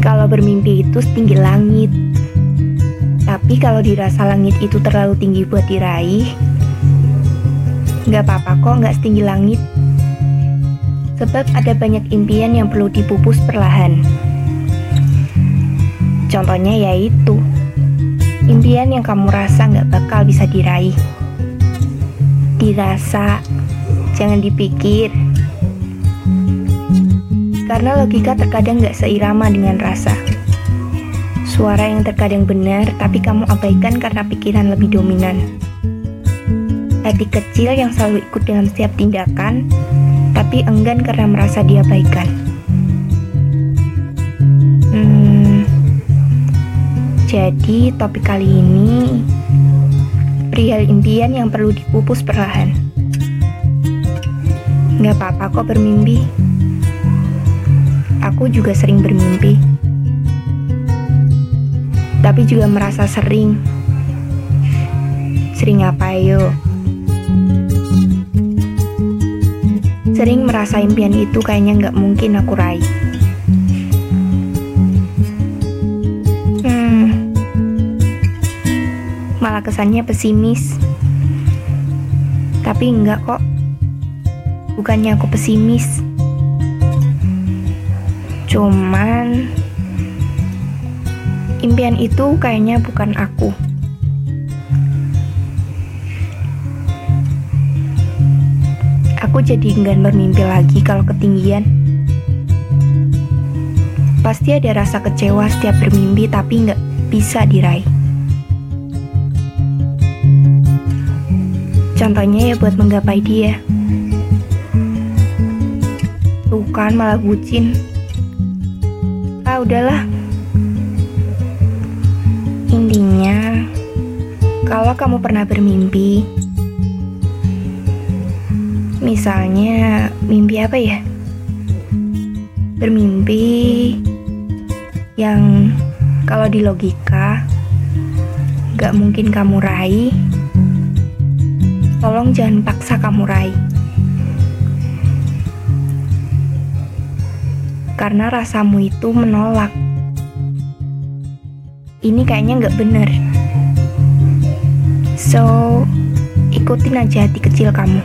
Kalau bermimpi itu setinggi langit. Tapi kalau dirasa langit itu terlalu tinggi buat diraih, nggak apa-apa kok nggak setinggi langit. Sebab ada banyak impian yang perlu dipupus perlahan. Contohnya yaitu impian yang kamu rasa nggak bakal bisa diraih. Dirasa, jangan dipikir. Karena logika terkadang nggak seirama dengan rasa. Suara yang terkadang benar, tapi kamu abaikan karena pikiran lebih dominan. Hati kecil yang selalu ikut dalam setiap tindakan, tapi enggan karena merasa diabaikan. Hmm, jadi topik kali ini perihal impian yang perlu dipupus perlahan. Gak apa-apa kok bermimpi. Aku juga sering bermimpi. Tapi juga merasa sering. Sering apa yuk? Sering merasa impian itu kayaknya nggak mungkin aku raih. Hmm, malah kesannya pesimis. Tapi enggak kok. Bukannya aku pesimis. Cuman impian itu kayaknya bukan aku. Aku jadi enggan bermimpi lagi kalau ketinggian. Pasti ada rasa kecewa setiap bermimpi tapi nggak bisa diraih. Contohnya ya buat menggapai dia. Tuh kan malah bucin. Ah udahlah. Intinya, kalau kamu pernah bermimpi, misalnya mimpi apa ya? Bermimpi yang kalau di logika gak mungkin kamu raih, tolong jangan paksa kamu raih. Karena rasamu itu menolak. Ini kayaknya nggak bener. So, ikutin aja hati kecil kamu.